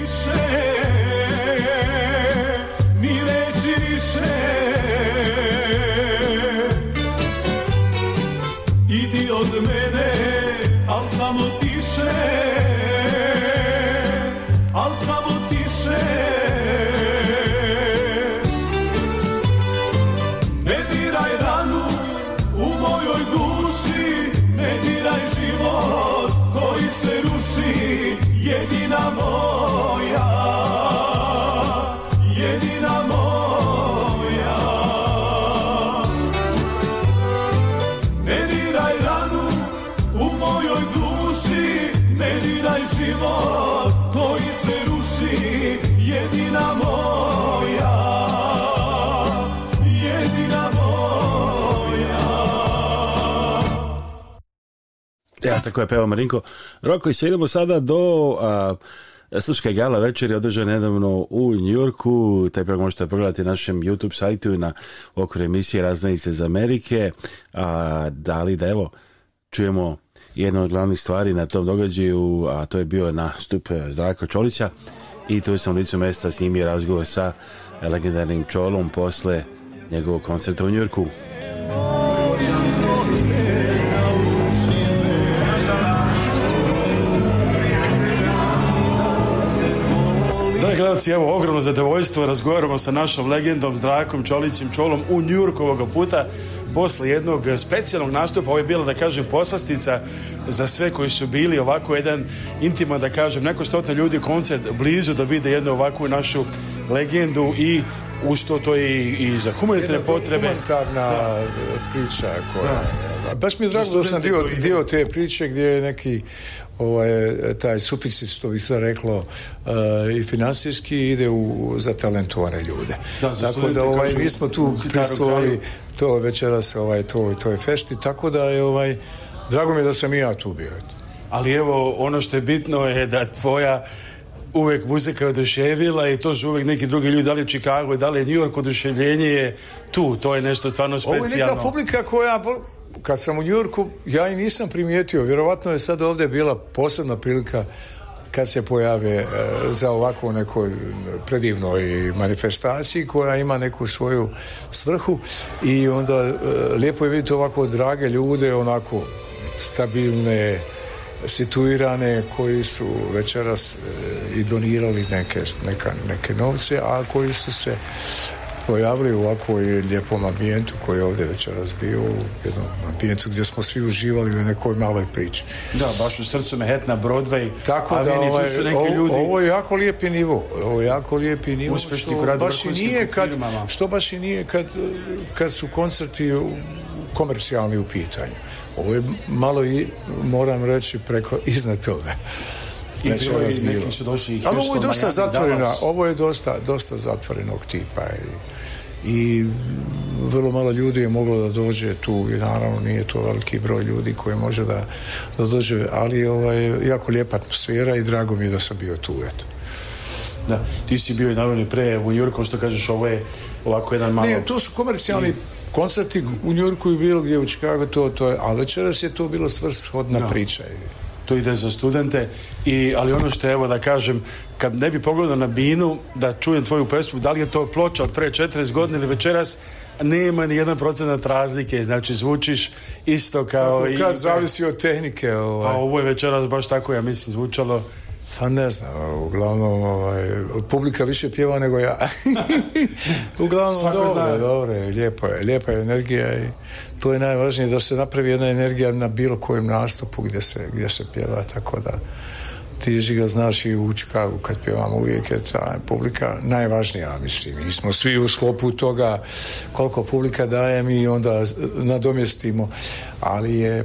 Tako je peva Marinko. Roko, i se idemo sada do... A, Srpska gala večer je održana nedavno u Njurku. Taj program možete pogledati na našem YouTube sajtu i na okru emisije Raznanice iz Amerike. A, da li da evo čujemo jednu od glavnih stvari na tom događaju, a to je bio nastup e, Zdravka Čolića i tu sam u licu mesta s njim je razgovor sa legendarnim Čolom posle njegovog koncerta u Njurku. gledalci, evo ogromno zadovoljstvo, razgovaramo sa našom legendom Zdrakom Čolićim Čolom u Njurkovog puta posle jednog specijalnog nastupa, ovo je bila da kažem poslastica za sve koji su bili ovako jedan intiman da kažem, neko stotne ljudi koncert blizu da vide jednu ovakvu našu legendu i uz to to je i, i za humanitarne potrebe. Humanitarna da. priča koja da. Da. baš mi je drago što da sam dio, dio te priče gdje je neki ovaj, taj suficit, što bi se reklo, uh, i financijski ide u, za talentovane ljude. Da, za tako da ovaj, mi smo tu da, prisvojili to večeras ovaj, to, to je fešti, tako da je ovaj, drago mi je da sam i ja tu bio. Ali evo, ono što je bitno je da tvoja uvek muzika oduševila i to su uvek neki drugi ljudi, da li je Chicago, da li je New York, oduševljenje je tu, to je nešto stvarno specijalno. Ovo je neka publika koja kad sam u Njurku, ja i nisam primijetio. Vjerovatno je sad ovdje bila posebna prilika kad se pojave e, za ovako nekoj predivnoj manifestaciji koja ima neku svoju svrhu i onda e, lijepo je vidjeti ovako drage ljude, onako stabilne, situirane koji su večeras e, i donirali neke, neka, neke novce, a koji su se pojavili u ovakvoj lijepom ambijentu koji je ovdje već razbio, u jednom ambijentu gdje smo svi uživali u nekoj maloj priči. Da, baš u srcu Manhattana, Broadway, Tako da, aveni, ovaj, su neki ljudi. Ovo je jako lijepi nivo, ovo je jako lijepi nivo. Uspešni što baš nije kad, Što baš i nije kad, kad su koncerti komercijalni u pitanju. Ovo je malo i, moram reći, preko iznad toga. I Neće bilo je, neki su došli i Houston, Ali ovo je dosta Miami, zatvorena, Dallas. ovo je dosta, dosta zatvorenog tipa. I, i vrlo malo ljudi je moglo da dođe tu i naravno nije to veliki broj ljudi koji može da, da dođe, ali ovaj, jako lijepa atmosfera i drago mi je da sam bio tu, eto. Da, ti si bio i naravno pre u Njurku, što kažeš, ovo je ovako jedan malo... Ne, to su komercijalni mm. koncerti u Njurku i bilo gdje u Čikagu, to, to je, a večeras je to bilo svrshodna da. priča. priča to ide za studente i, ali ono što evo da kažem kad ne bi pogledao na binu da čujem tvoju pesmu, da li je to ploča od pre 40 godina ili večeras nema ni jedan procenat razlike, znači zvučiš isto kao tako, i... Kad zavisi od tehnike. Ovaj. Pa ovo je večeras baš tako, ja mislim, zvučalo Pa ne znam, uglavnom ovaj, publika više pjeva nego ja. uglavnom dobro, dobro, lijepa je, lijepa je energija i to je najvažnije da se napravi jedna energija na bilo kojem nastupu gdje se, gdje se pjeva, tako da ti ga znaš i u Čikagu kad pjevamo uvijek je ta publika najvažnija mislim mi smo svi u sklopu toga koliko publika daje mi onda nadomjestimo ali je e,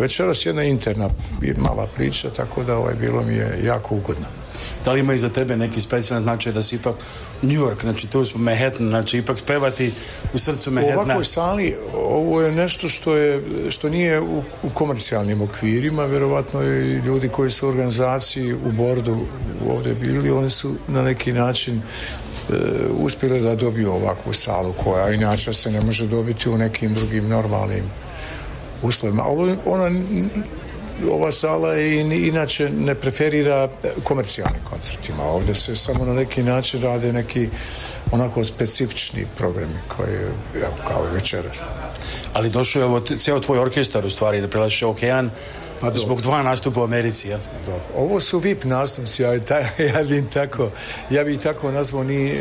večeras jedna interna mala priča tako da ovaj bilo mi je jako ugodno da li ima i za tebe neki specijalni značaj da si ipak New York, znači tu smo Manhattan, znači ipak pevati u srcu Manhattan. U ovakvoj sali ovo je nešto što je što nije u, u komercijalnim okvirima, verovatno i ljudi koji su u organizaciji u bordu ovde bili, oni su na neki način e, uspjeli da dobiju ovakvu salu koja inače se ne može dobiti u nekim drugim normalnim uslovima. Ovo, ona ova sala je inače ne preferira e, komercijalnim koncertima. Ovde se samo na neki način rade neki onako specifični programi koji, evo, kao i večeras. Ali došao je ovo, ceo tvoj orkestar u stvari, da prelaziš okean, pa do. zbog dva nastupa u Americi, jel? Dobro. Ovo su VIP nastupci, ali taj, ja bi tako, ja bih tako nazvao ni e,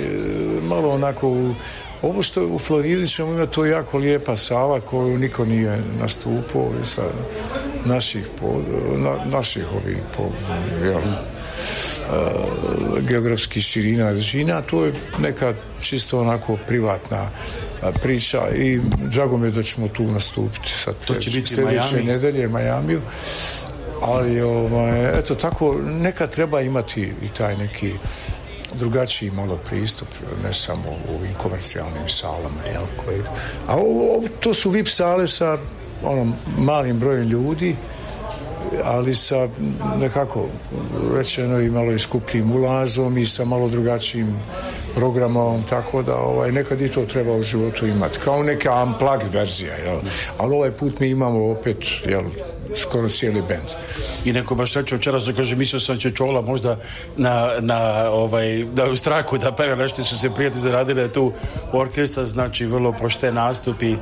malo onako u, Ovo što je u Florilićnom ima to jako lijepa sava koju niko nije nastupao sa naših, po, na, naših ovih po, jel, e, geografskih širina držina, to je neka čisto onako privatna priča i drago mi je da ćemo tu nastupiti sa to će biti sljedeće nedelje Majamiju ali ovaj, eto tako neka treba imati i taj neki drugačiji malo pristup, ne samo u ovim komercijalnim salama, jel, koji... A ovo, to su VIP sale sa onom malim brojem ljudi, ali sa nekako rečeno i malo i skupljim ulazom i sa malo drugačijim programom, tako da ovaj, nekad i to treba u životu imati. Kao neka unplugged verzija, jel? Ali ovaj put mi imamo opet, jel, skoro cijeli bend. I neko baš sad večeras da kaže, mislio sam da će čola možda na, na ovaj, da u straku da peva nešto su se prijatelji zaradili da tu orkestra, znači vrlo pošten nastup i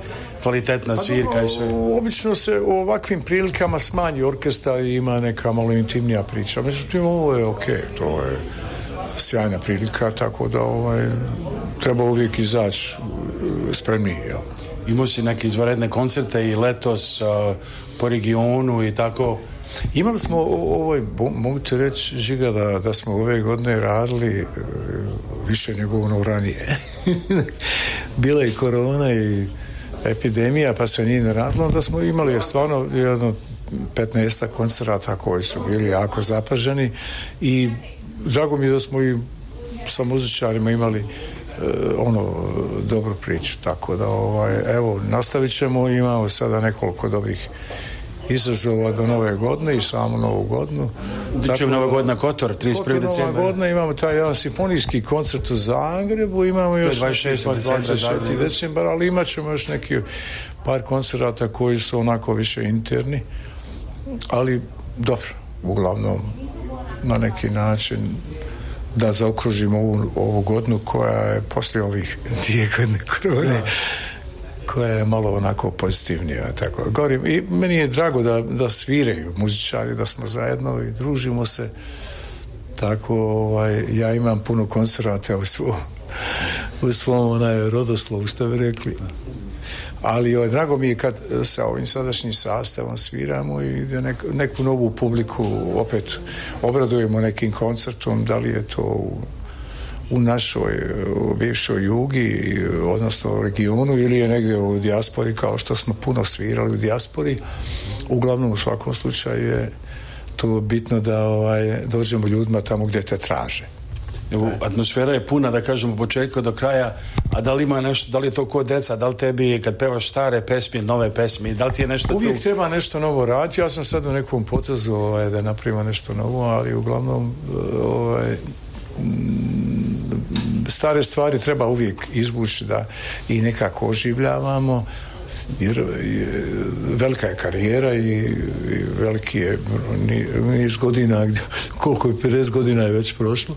kvalitetna pa svirka pa, i sve. Obično se u ovakvim prilikama smanji orkestra i ima neka malo intimnija priča. Međutim, ovo je ok, to je sjajna prilika, tako da ovaj, treba uvijek izaći spremniji, jel? imao si neke izvaredne koncerte i letos uh, po regionu i tako Imali smo ovaj, mogu ti reći, Žiga, da, da smo ove godine radili e, više nego ono ranije. Bila je korona i epidemija, pa se nije radilo, onda smo imali stvarno jedno 15 koncerata koji su bili jako zapaženi i drago mi je da smo i sa muzičarima imali E, ono dobro priču tako da ovaj, evo nastavit ćemo imamo sada nekoliko dobrih izazova do nove godine i samo novu godinu. Biće nova da- godina Kotor, 31. Kotor, decembra. Nova godina imamo taj jedan simfonijski koncert u Zagrebu, imamo još 26. 26. decembra, ali imat ćemo još neki par koncerata koji su onako više interni, ali dobro, uglavnom na neki način da zaokružimo ovu, ovu godinu koja je posle ovih dvije godine korone da. koja je malo onako pozitivnija tako govorim i meni je drago da, da sviraju muzičari da smo zajedno i družimo se tako ovaj, ja imam puno koncerata u svom u svom onaj rodoslovu što bi rekli ali o, ovaj, drago mi je kad sa ovim sadašnjim sastavom sviramo i da nek, neku novu publiku opet obradujemo nekim koncertom, da li je to u, u našoj u bivšoj jugi, odnosno regionu ili je negde u dijaspori kao što smo puno svirali u dijaspori. Uglavnom u svakom slučaju je to bitno da ovaj, dođemo ljudima tamo gdje te traže. E. atmosfera je puna, da kažem, od početka do kraja, a da li ima nešto, da li je to kod deca, da li tebi kad pevaš stare pesmi, nove pesmi, da li ti je nešto Uvijek tu... treba nešto novo raditi, ja sam sad u nekom potezu ovaj, da napravimo nešto novo, ali uglavnom ovaj, stare stvari treba uvijek izvući da i nekako oživljavamo jer velika je karijera i, i veliki je niz godina koliko je 50 godina je već prošlo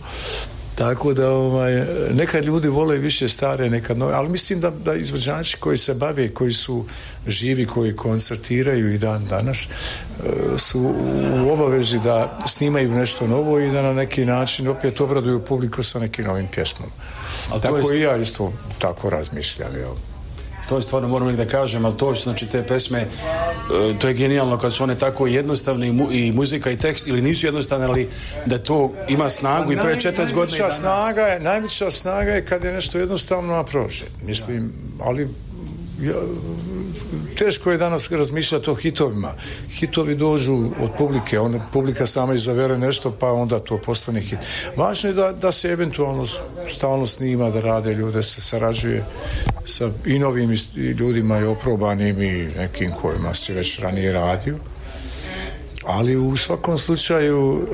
Tako da ovaj, neka ljudi vole više stare, neka nove, ali mislim da, da izvođači koji se bave, koji su živi, koji koncertiraju i dan danas, e, su u obavezi da snimaju nešto novo i da na neki način opet obraduju publiku sa nekim novim pjesmom. Ali tako je... i ja isto tako razmišljam, jel? to je stvarno moram da kažem, ali to znači te pesme, e, to je genijalno kad su one tako jednostavne i, mu, i muzika i tekst, ili nisu jednostavne, ali da to ima snagu i pa pre 14 godina. i Snaga je, najveća snaga je kad je nešto jednostavno a prože. Mislim, ali ja, teško je danas razmišljati o hitovima. Hitovi dođu od publike, ona publika sama izavere nešto pa onda to postane hit. Važno je da, da se eventualno stalno snima, da rade ljude, se sarađuje sa i novim ljudima i oprobanim i nekim kojima se već ranije radio. Ali u svakom slučaju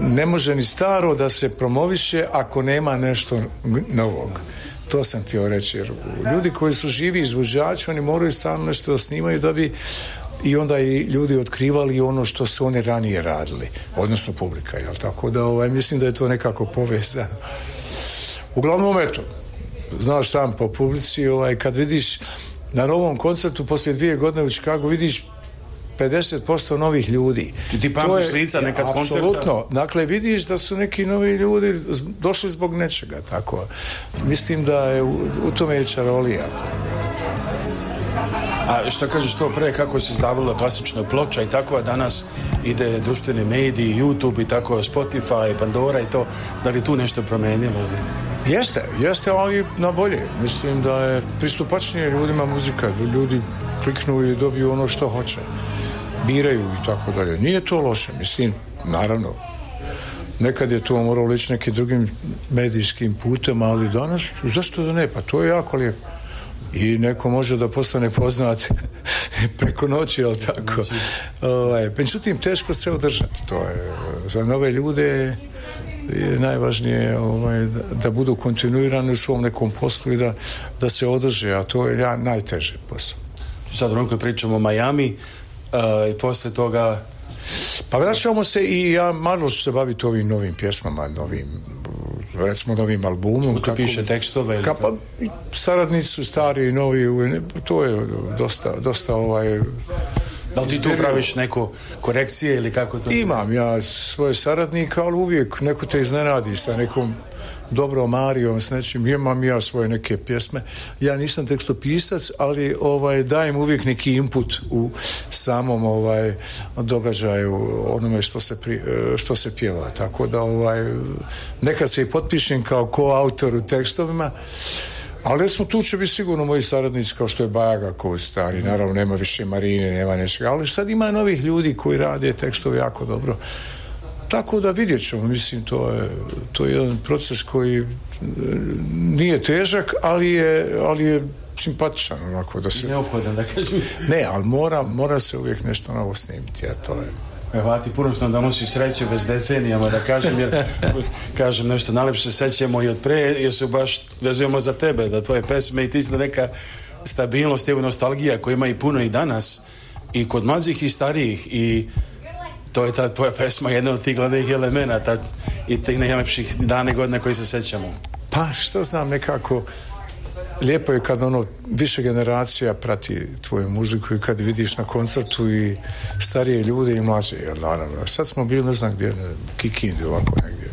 ne može ni staro da se promoviše ako nema nešto novog. To sam htio reći, jer ljudi koji su živi izvođači, oni moraju stalno nešto da snimaju da bi i onda i ljudi otkrivali ono što su oni ranije radili, odnosno publika, jel tako da ovaj, mislim da je to nekako povezano. Uglavnom, eto, znaš sam po publici, ovaj, kad vidiš na novom koncertu poslije dvije godine u Čikagu, vidiš 50% novih ljudi. Ti ti pamtiš lica nekad s koncerta? Apsolutno. Dakle, vidiš da su neki novi ljudi došli zbog nečega, tako. Mislim da je u, u tome je čarolija. A što kažeš to pre, kako se izdavala klasična ploča i tako, a danas ide društveni mediji, YouTube i tako, Spotify, Pandora i to, da li tu nešto promenilo? Jeste, jeste, ali na bolje. Mislim da je pristupačnije ljudima muzika, da ljudi kliknu i dobiju ono što hoće biraju i tako dalje. Nije to loše, mislim, naravno. Nekad je to moralo ići nekim drugim medijskim putem, ali danas, zašto da ne? Pa to je jako lijepo. I neko može da postane poznat preko noći, ali tako. Ovaj, međutim, teško se održati. To je, za nove ljude je najvažnije ovaj, da, da, budu kontinuirani u svom nekom poslu i da, da se održe, a to je ja, najteži posao. Sad, Ronko, pričamo o Miami, Uh, I posle toga... Pa vraćamo se i ja malo se baviti ovim novim pjesmama, novim recimo novim albumom. Kako piše tekstove? Ili kapa, saradnici su stari i novi, to je dosta, dosta ovaj... Da li ti tu praviš neko korekcije ili kako to? Imam ja svoje saradnike ali uvijek neko te iznenadi sa nekom dobro Mario s nečim, imam ja svoje neke pjesme. Ja nisam tekstopisac, ali ovaj dajem uvijek neki input u samom ovaj događaju onome što se, pri, e, što se pjeva. Tako da ovaj nekad se i potpišem kao koautor u tekstovima. Ali smo tu će biti sigurno moji saradnici kao što je Bajaga koji stari, naravno nema više Marine, nema nečega, ali sad ima novih ljudi koji rade tekstove jako dobro Tako da vidjet ćemo, mislim, to je, to je jedan proces koji e, nije težak, ali je, ali je simpatičan onako da se... Neophodan, da kažem. ne, ali mora, mora se uvijek nešto novo snimiti, a to je... E, vati, puno što nam donosi sreću bez decenijama, da kažem, jer kažem nešto najlepše sećemo i od pre, jer se baš vezujemo za tebe, da tvoje pesme i ti si neka stabilnost, evo nostalgija koja ima i puno i danas, i kod mlađih i starijih, i to je ta tvoja pesma jedna od tih glavnih elemenata i tih najlepših dana i godine koji se sećamo. Pa što znam nekako lijepo je kad ono više generacija prati tvoju muziku i kad vidiš na koncertu i starije ljude i mlađe jer naravno sad smo bili ne znam gdje Kikindi ovako negdje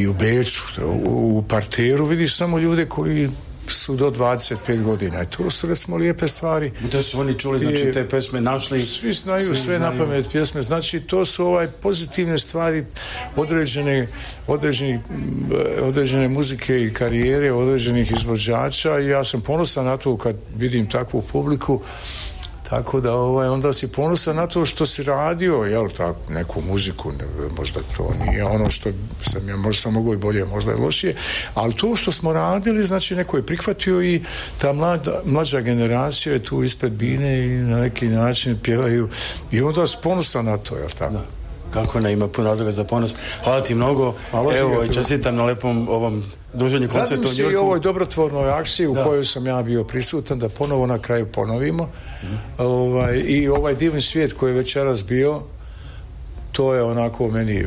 i u Beču u, u parteru vidiš samo ljude koji su do 25 godina i e, tu sve smo lijepe stvari da su oni čuli, znači te pesme našli svi znaju svi sve znaju. na pamet pjesme znači to su ovaj pozitivne stvari određene određene, mm, određene muzike i karijere određenih izvođača i ja sam ponosan na to kad vidim takvu publiku Tako da ovaj, onda si ponosan na to što si radio, jel tako, neku muziku, ne, možda to nije ono što sam ja možda sam mogao i bolje, možda je lošije, ali to što smo radili, znači neko je prihvatio i ta mlada, mlađa generacija je tu ispred bine i na neki način pjevaju i onda si ponosan na to, jel tako? Da kako ne, ima pun razloga za ponos. Hvala ti mnogo. Hvala Evo, čestitam na lepom ovom druženje koncerta u Njujorku. i ovoj dobrotvornoj akciji u da. kojoj sam ja bio prisutan da ponovo na kraju ponovimo mm. ovaj, i ovaj divni svijet koji je večeras bio to je onako meni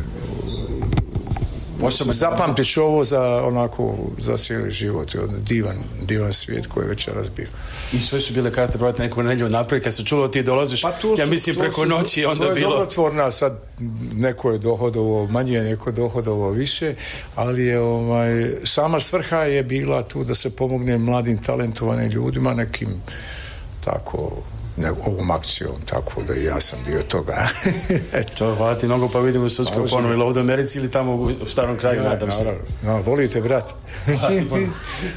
Posebno Zapamtiš ovo za onako za cijeli život, divan, divan svijet koji je večeras bio. I sve su bile karte brojati neku nedjelju naprijed, kad se čulo ti dolaziš, pa su, ja mislim preko su, noći onda to je bilo... dobrotvorna, sad neko je dohodovo manje, neko je dohodovo više, ali je ovaj, sama svrha je bila tu da se pomogne mladim talentovanim ljudima, nekim tako ovom akcijom, tako da ja sam dio toga. to, hvala ti mnogo, pa vidimo se uskoro ponovno ili ovde u Americi ili tamo u starom kraju, ja, nadam se. Naravno, no, volite, brat.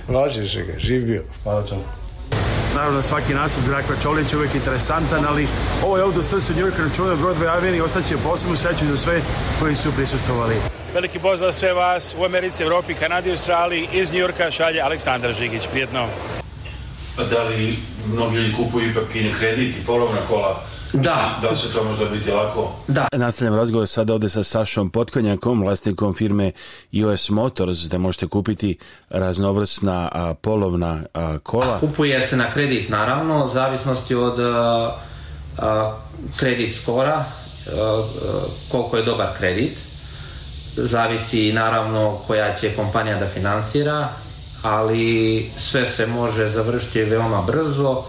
Važiš ga, živ bio. Hvala čao. Naravno svaki nastup Zdravka Čolić je uvijek interesantan, ali ovo je ovde u srcu New Yorka na čuvenoj Broadway Avenue ostaće posebno sreću za sve koji su prisutovali. Veliki pozdrav sve vas u Americi, Evropi, Kanadi, Australiji. Iz New Yorka šalje Aleksandar Žigić. Prijetno. Pa da li mnogi ljudi kupuju ipak i na kredit i polovna kola? Da. Da se to možda biti lako? Da. Nastavljam razgovor sada ovde sa Sašom Potkonjakom, vlasnikom firme US Motors, da možete kupiti raznovrsna a, polovna a, kola. A kupuje se na kredit, naravno, u zavisnosti od a, kredit skora, koliko je dobar kredit. Zavisi naravno koja će kompanija da finansira, ali sve se može završiti veoma brzo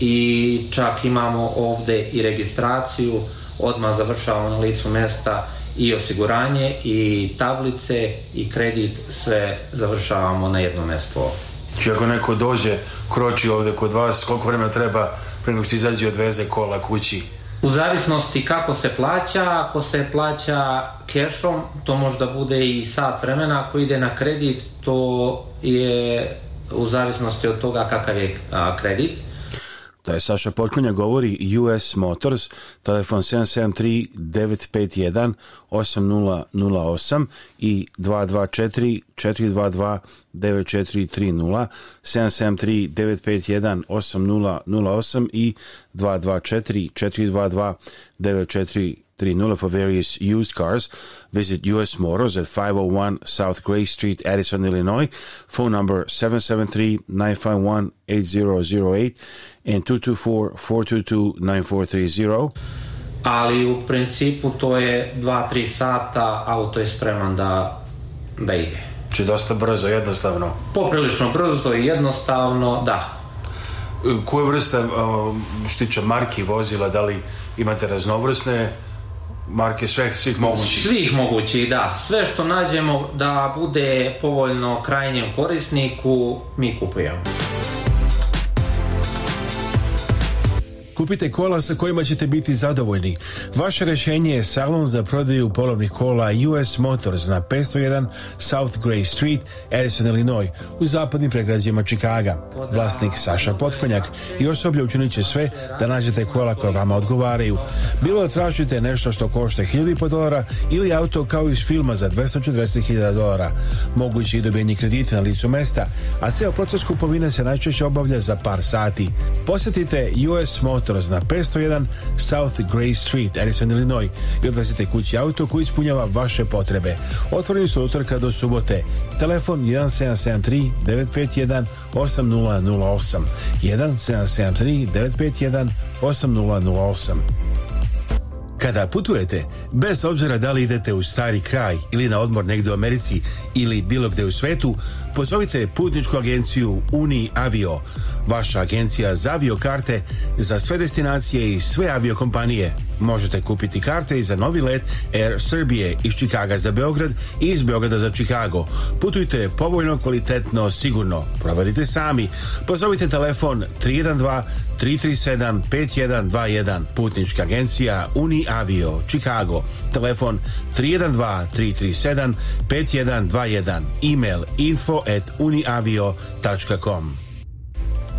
i čak imamo ovde i registraciju, odmah završavamo na licu mesta i osiguranje i tablice i kredit, sve završavamo na jedno mesto ovde. Či znači, ako neko dođe, kroči ovde kod vas, koliko vremena treba prema što izađe od kola kući? U zavisnosti kako se plaća, ako se plaća kešom, to možda bude i sat vremena, ako ide na kredit, to je u zavisnosti od toga kakav je a, kredit. Taj Saša Potkonja govori US Motors, telefon 773 951 8008 i 224 422 9430 773 951 8008 i 224 422 9430 3.0 for various used cars. Visit U.S. Motors at 501 South Gray Street, Addison, Illinois. Phone number 773-951-8008 and 224-422-9430. Ali u principu to je 2-3 sata, auto je spreman da, da ide. Či znači, dosta brzo, jednostavno? Poprilično brzo i jednostavno, da koje vrste što tiče marki vozila, da li imate raznovrsne marke sve, svih mogućih. Svih mogućih, da. Sve što nađemo da bude povoljno krajnjem korisniku, mi kupujemo. Kupite kola sa kojima ćete biti zadovoljni. Vaše rešenje je salon za prodaju polovnih kola US Motors na 501 South Gray Street, Edison, Illinois, u zapadnim pregrađima Čikaga. Vlasnik Saša Potkonjak i osoblje učinit će sve da nađete kola koja vama odgovaraju. Bilo da tražite nešto što košta 1000 dolara ili auto kao iz filma za 240.000 dolara. Moguće i dobijenje kredita na licu mesta, a ceo proces kupovine se najčešće obavlja za par sati. Posjetite US Motors Motors na 501 South Gray Street, Edison, Illinois i odvezite kući auto koji ispunjava vaše potrebe. Otvoreni su utorka do subote. Telefon 1773 951 8008 1773 951 8008 kada putujete, bez obzira da li idete u stari kraj ili na odmor negde u Americi ili bilo gde u svetu, pozovite putničku agenciju Uni Avio, vaša agencija za avio karte za sve destinacije i sve aviokompanije. Možete kupiti karte i za novi let Air Srbije iz Čikaga za Beograd i iz Beograda za Čikago. Putujte povoljno, kvalitetno, sigurno. Provadite sami. Pozovite telefon 312 337 5121 Putnička agencija Uni Avio, Chicago. Telefon 312 337 5121. Email info info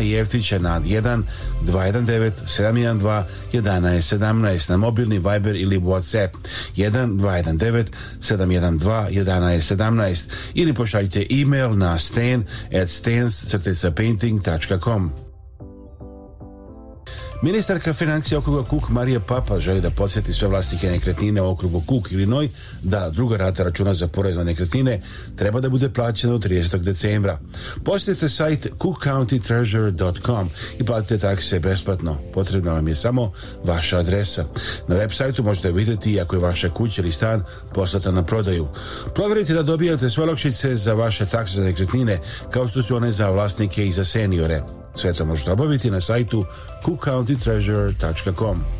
Ivana Jevtića na 1 219 712 1117 na mobilni Viber ili WhatsApp 1 219 712 1117 ili pošaljite e-mail na stan at stans-painting.com Ministarka financija okruga Kuk Marija Papa želi da podsjeti sve vlasnike nekretnine u okrugu Kuk ili Noj da druga rata računa za porez na nekretnine treba da bude plaćena od 30. decembra. Posjetite sajt cookcountytreasure.com i platite takse besplatno. Potrebna vam je samo vaša adresa. Na web sajtu možete videti ako je vaša kuća ili stan poslata na prodaju. Proverite da dobijate sve olakšice za vaše takse za nekretnine kao što su one za vlasnike i za seniore. Sve to možete obaviti na sajtu cookcountytreasure.com.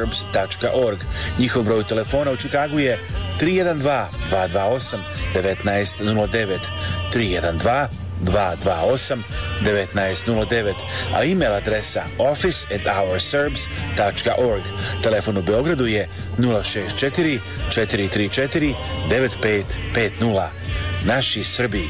serbs.org. Njihov broj telefona u Čikagu je 312-228-1909. 312 228 1909, a e-mail adresa office.ourserbs.org. Telefon u Beogradu je 064 434 9550. Naši Srbi.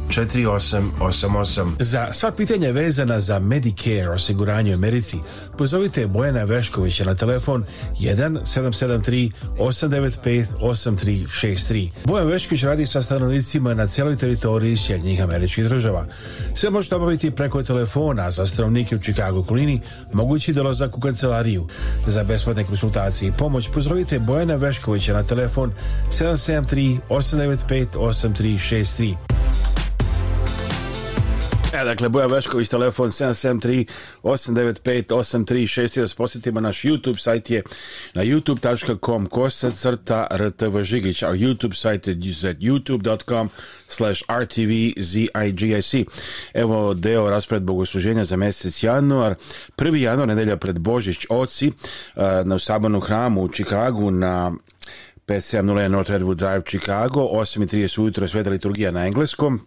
4888. Za sva pitanja vezana za Medicare osiguranje u Americi, pozovite Bojana Veškovića na telefon 1 773 895 Bojan Vešković radi sa stanovnicima na celoj teritoriji Sjednjih američkih država. Sve možete obaviti preko telefona za stanovnike u Čikagu Kulini, mogući dolazak u kancelariju. Za besplatne konsultacije i pomoć pozovite Bojana Veškovića na telefon 773 895 8363. E, dakle, Boja Vešković, telefon 773-895-8368. Da Posjetimo naš YouTube sajt je na youtube.com kosa crta rtv žigić, a YouTube sajt je youtube.com slash rtvzigic. E. Evo deo raspored bogosluženja za mesec januar. Prvi januar, nedelja pred Božić, oci e, na sabanu hramu u Čikagu na 5701 North Redwood Drive, Chicago, 8.30 ujutro sveta liturgija na engleskom,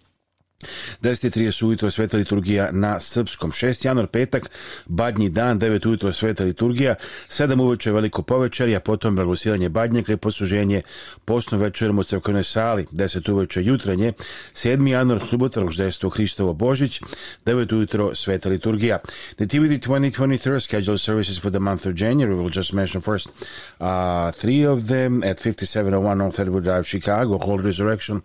10.30 ujutro sveta liturgija na srpskom 6. januar petak, badnji dan 9 ujutro sveta liturgija 7 uveče veliko povečer, a potom blagosilanje badnjaka i posluženje postno večerom u crkvenoj sali 10 uveče jutranje 7. januar subota roždestvo Hristovo Božić 9 ujutro sveta liturgija Nativity 2023 scheduled services for the month of January we'll just mention first uh, three of them at 5701 North Edward Drive Chicago Holy Resurrection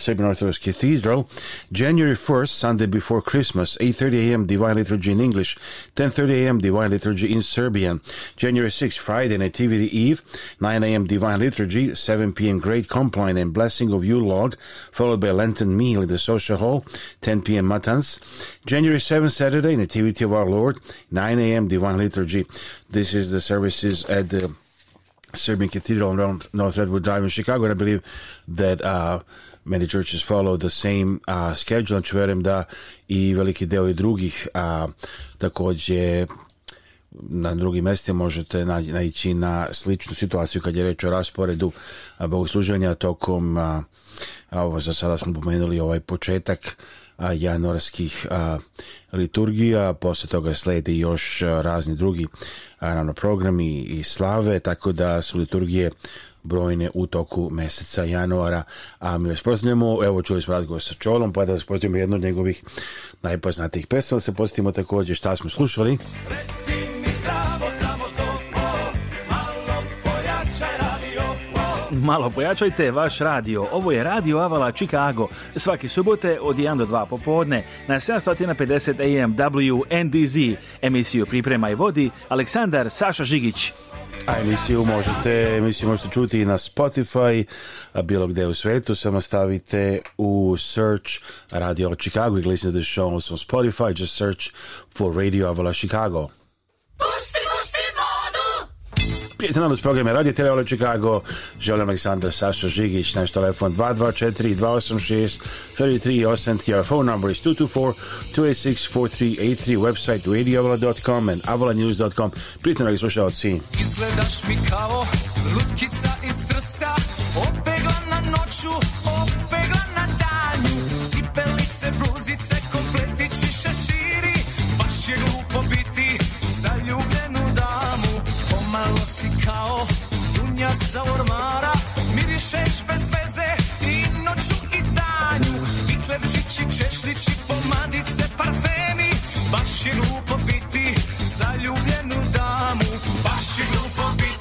Serbian Orthodox Cathedral, January 1st, Sunday before Christmas, 8.30 a.m. Divine Liturgy in English, 10.30 a.m. Divine Liturgy in Serbian, January 6th, Friday, Nativity Eve, 9 a.m. Divine Liturgy, 7 p.m. Great Compline and Blessing of Yule Log, followed by Lenten Meal in the Social Hall, 10 p.m. Matins, January 7th, Saturday, Nativity of Our Lord, 9 a.m. Divine Liturgy. This is the services at the Serbian Cathedral around North Redwood Drive in Chicago, and I believe that... Uh, many churches follow the same uh, schedule. Znači, verujem da i veliki deo i drugih a, takođe na drugim mestima možete naći na sličnu situaciju kad je reč o rasporedu bogosluženja tokom a, ovo za sada smo pomenuli ovaj početak a, januarskih a, liturgija, posle toga sledi još razni drugi naravno, programi i slave, tako da su liturgije brojne u toku meseca januara, a mi vas pozdravljamo, evo čuli smo razgovor sa Čolom, pa da vas pozdravimo jednu od njegovih najpoznatijih pesama, da se podsjetimo također šta smo slušali. Reci mi zdravo samo to, o, malo pojačaj radio, o. Malo pojačajte vaš radio. Ovo je Radio Avala Chicago. Svake subote od 1 do 2 popodne na 750 AM WNDZ. Emisiju priprema i vodi Aleksandar Saša Žigić. A emisiju možete, emisiju možete čuti i na Spotify, a bilo gde u svetu, samo stavite u search Radio Chicago i listen to the show on Spotify, just search for Radio Avala Chicago. Prijatelj nam uz programe Radio TV Ole Chicago, Želim Aleksandar Saša Žigić, naš telefon 224-286-4383, our phone number is 224-286-4383, website radioavola.com and avolanews.com. Prijatelj nam slušalci. Izgledaš mi kao lutkica iz trsta, opegla noću, opegla danju, cipelice, bluzice, kompletići šeširi, baš je glupo biti malo si kao dunja sa ormara Mirišeš bez veze i noću i danju I klevčići, češlići, pomadice, parfemi Baš je lupo biti zaljubljen u damu Baš je lupo biti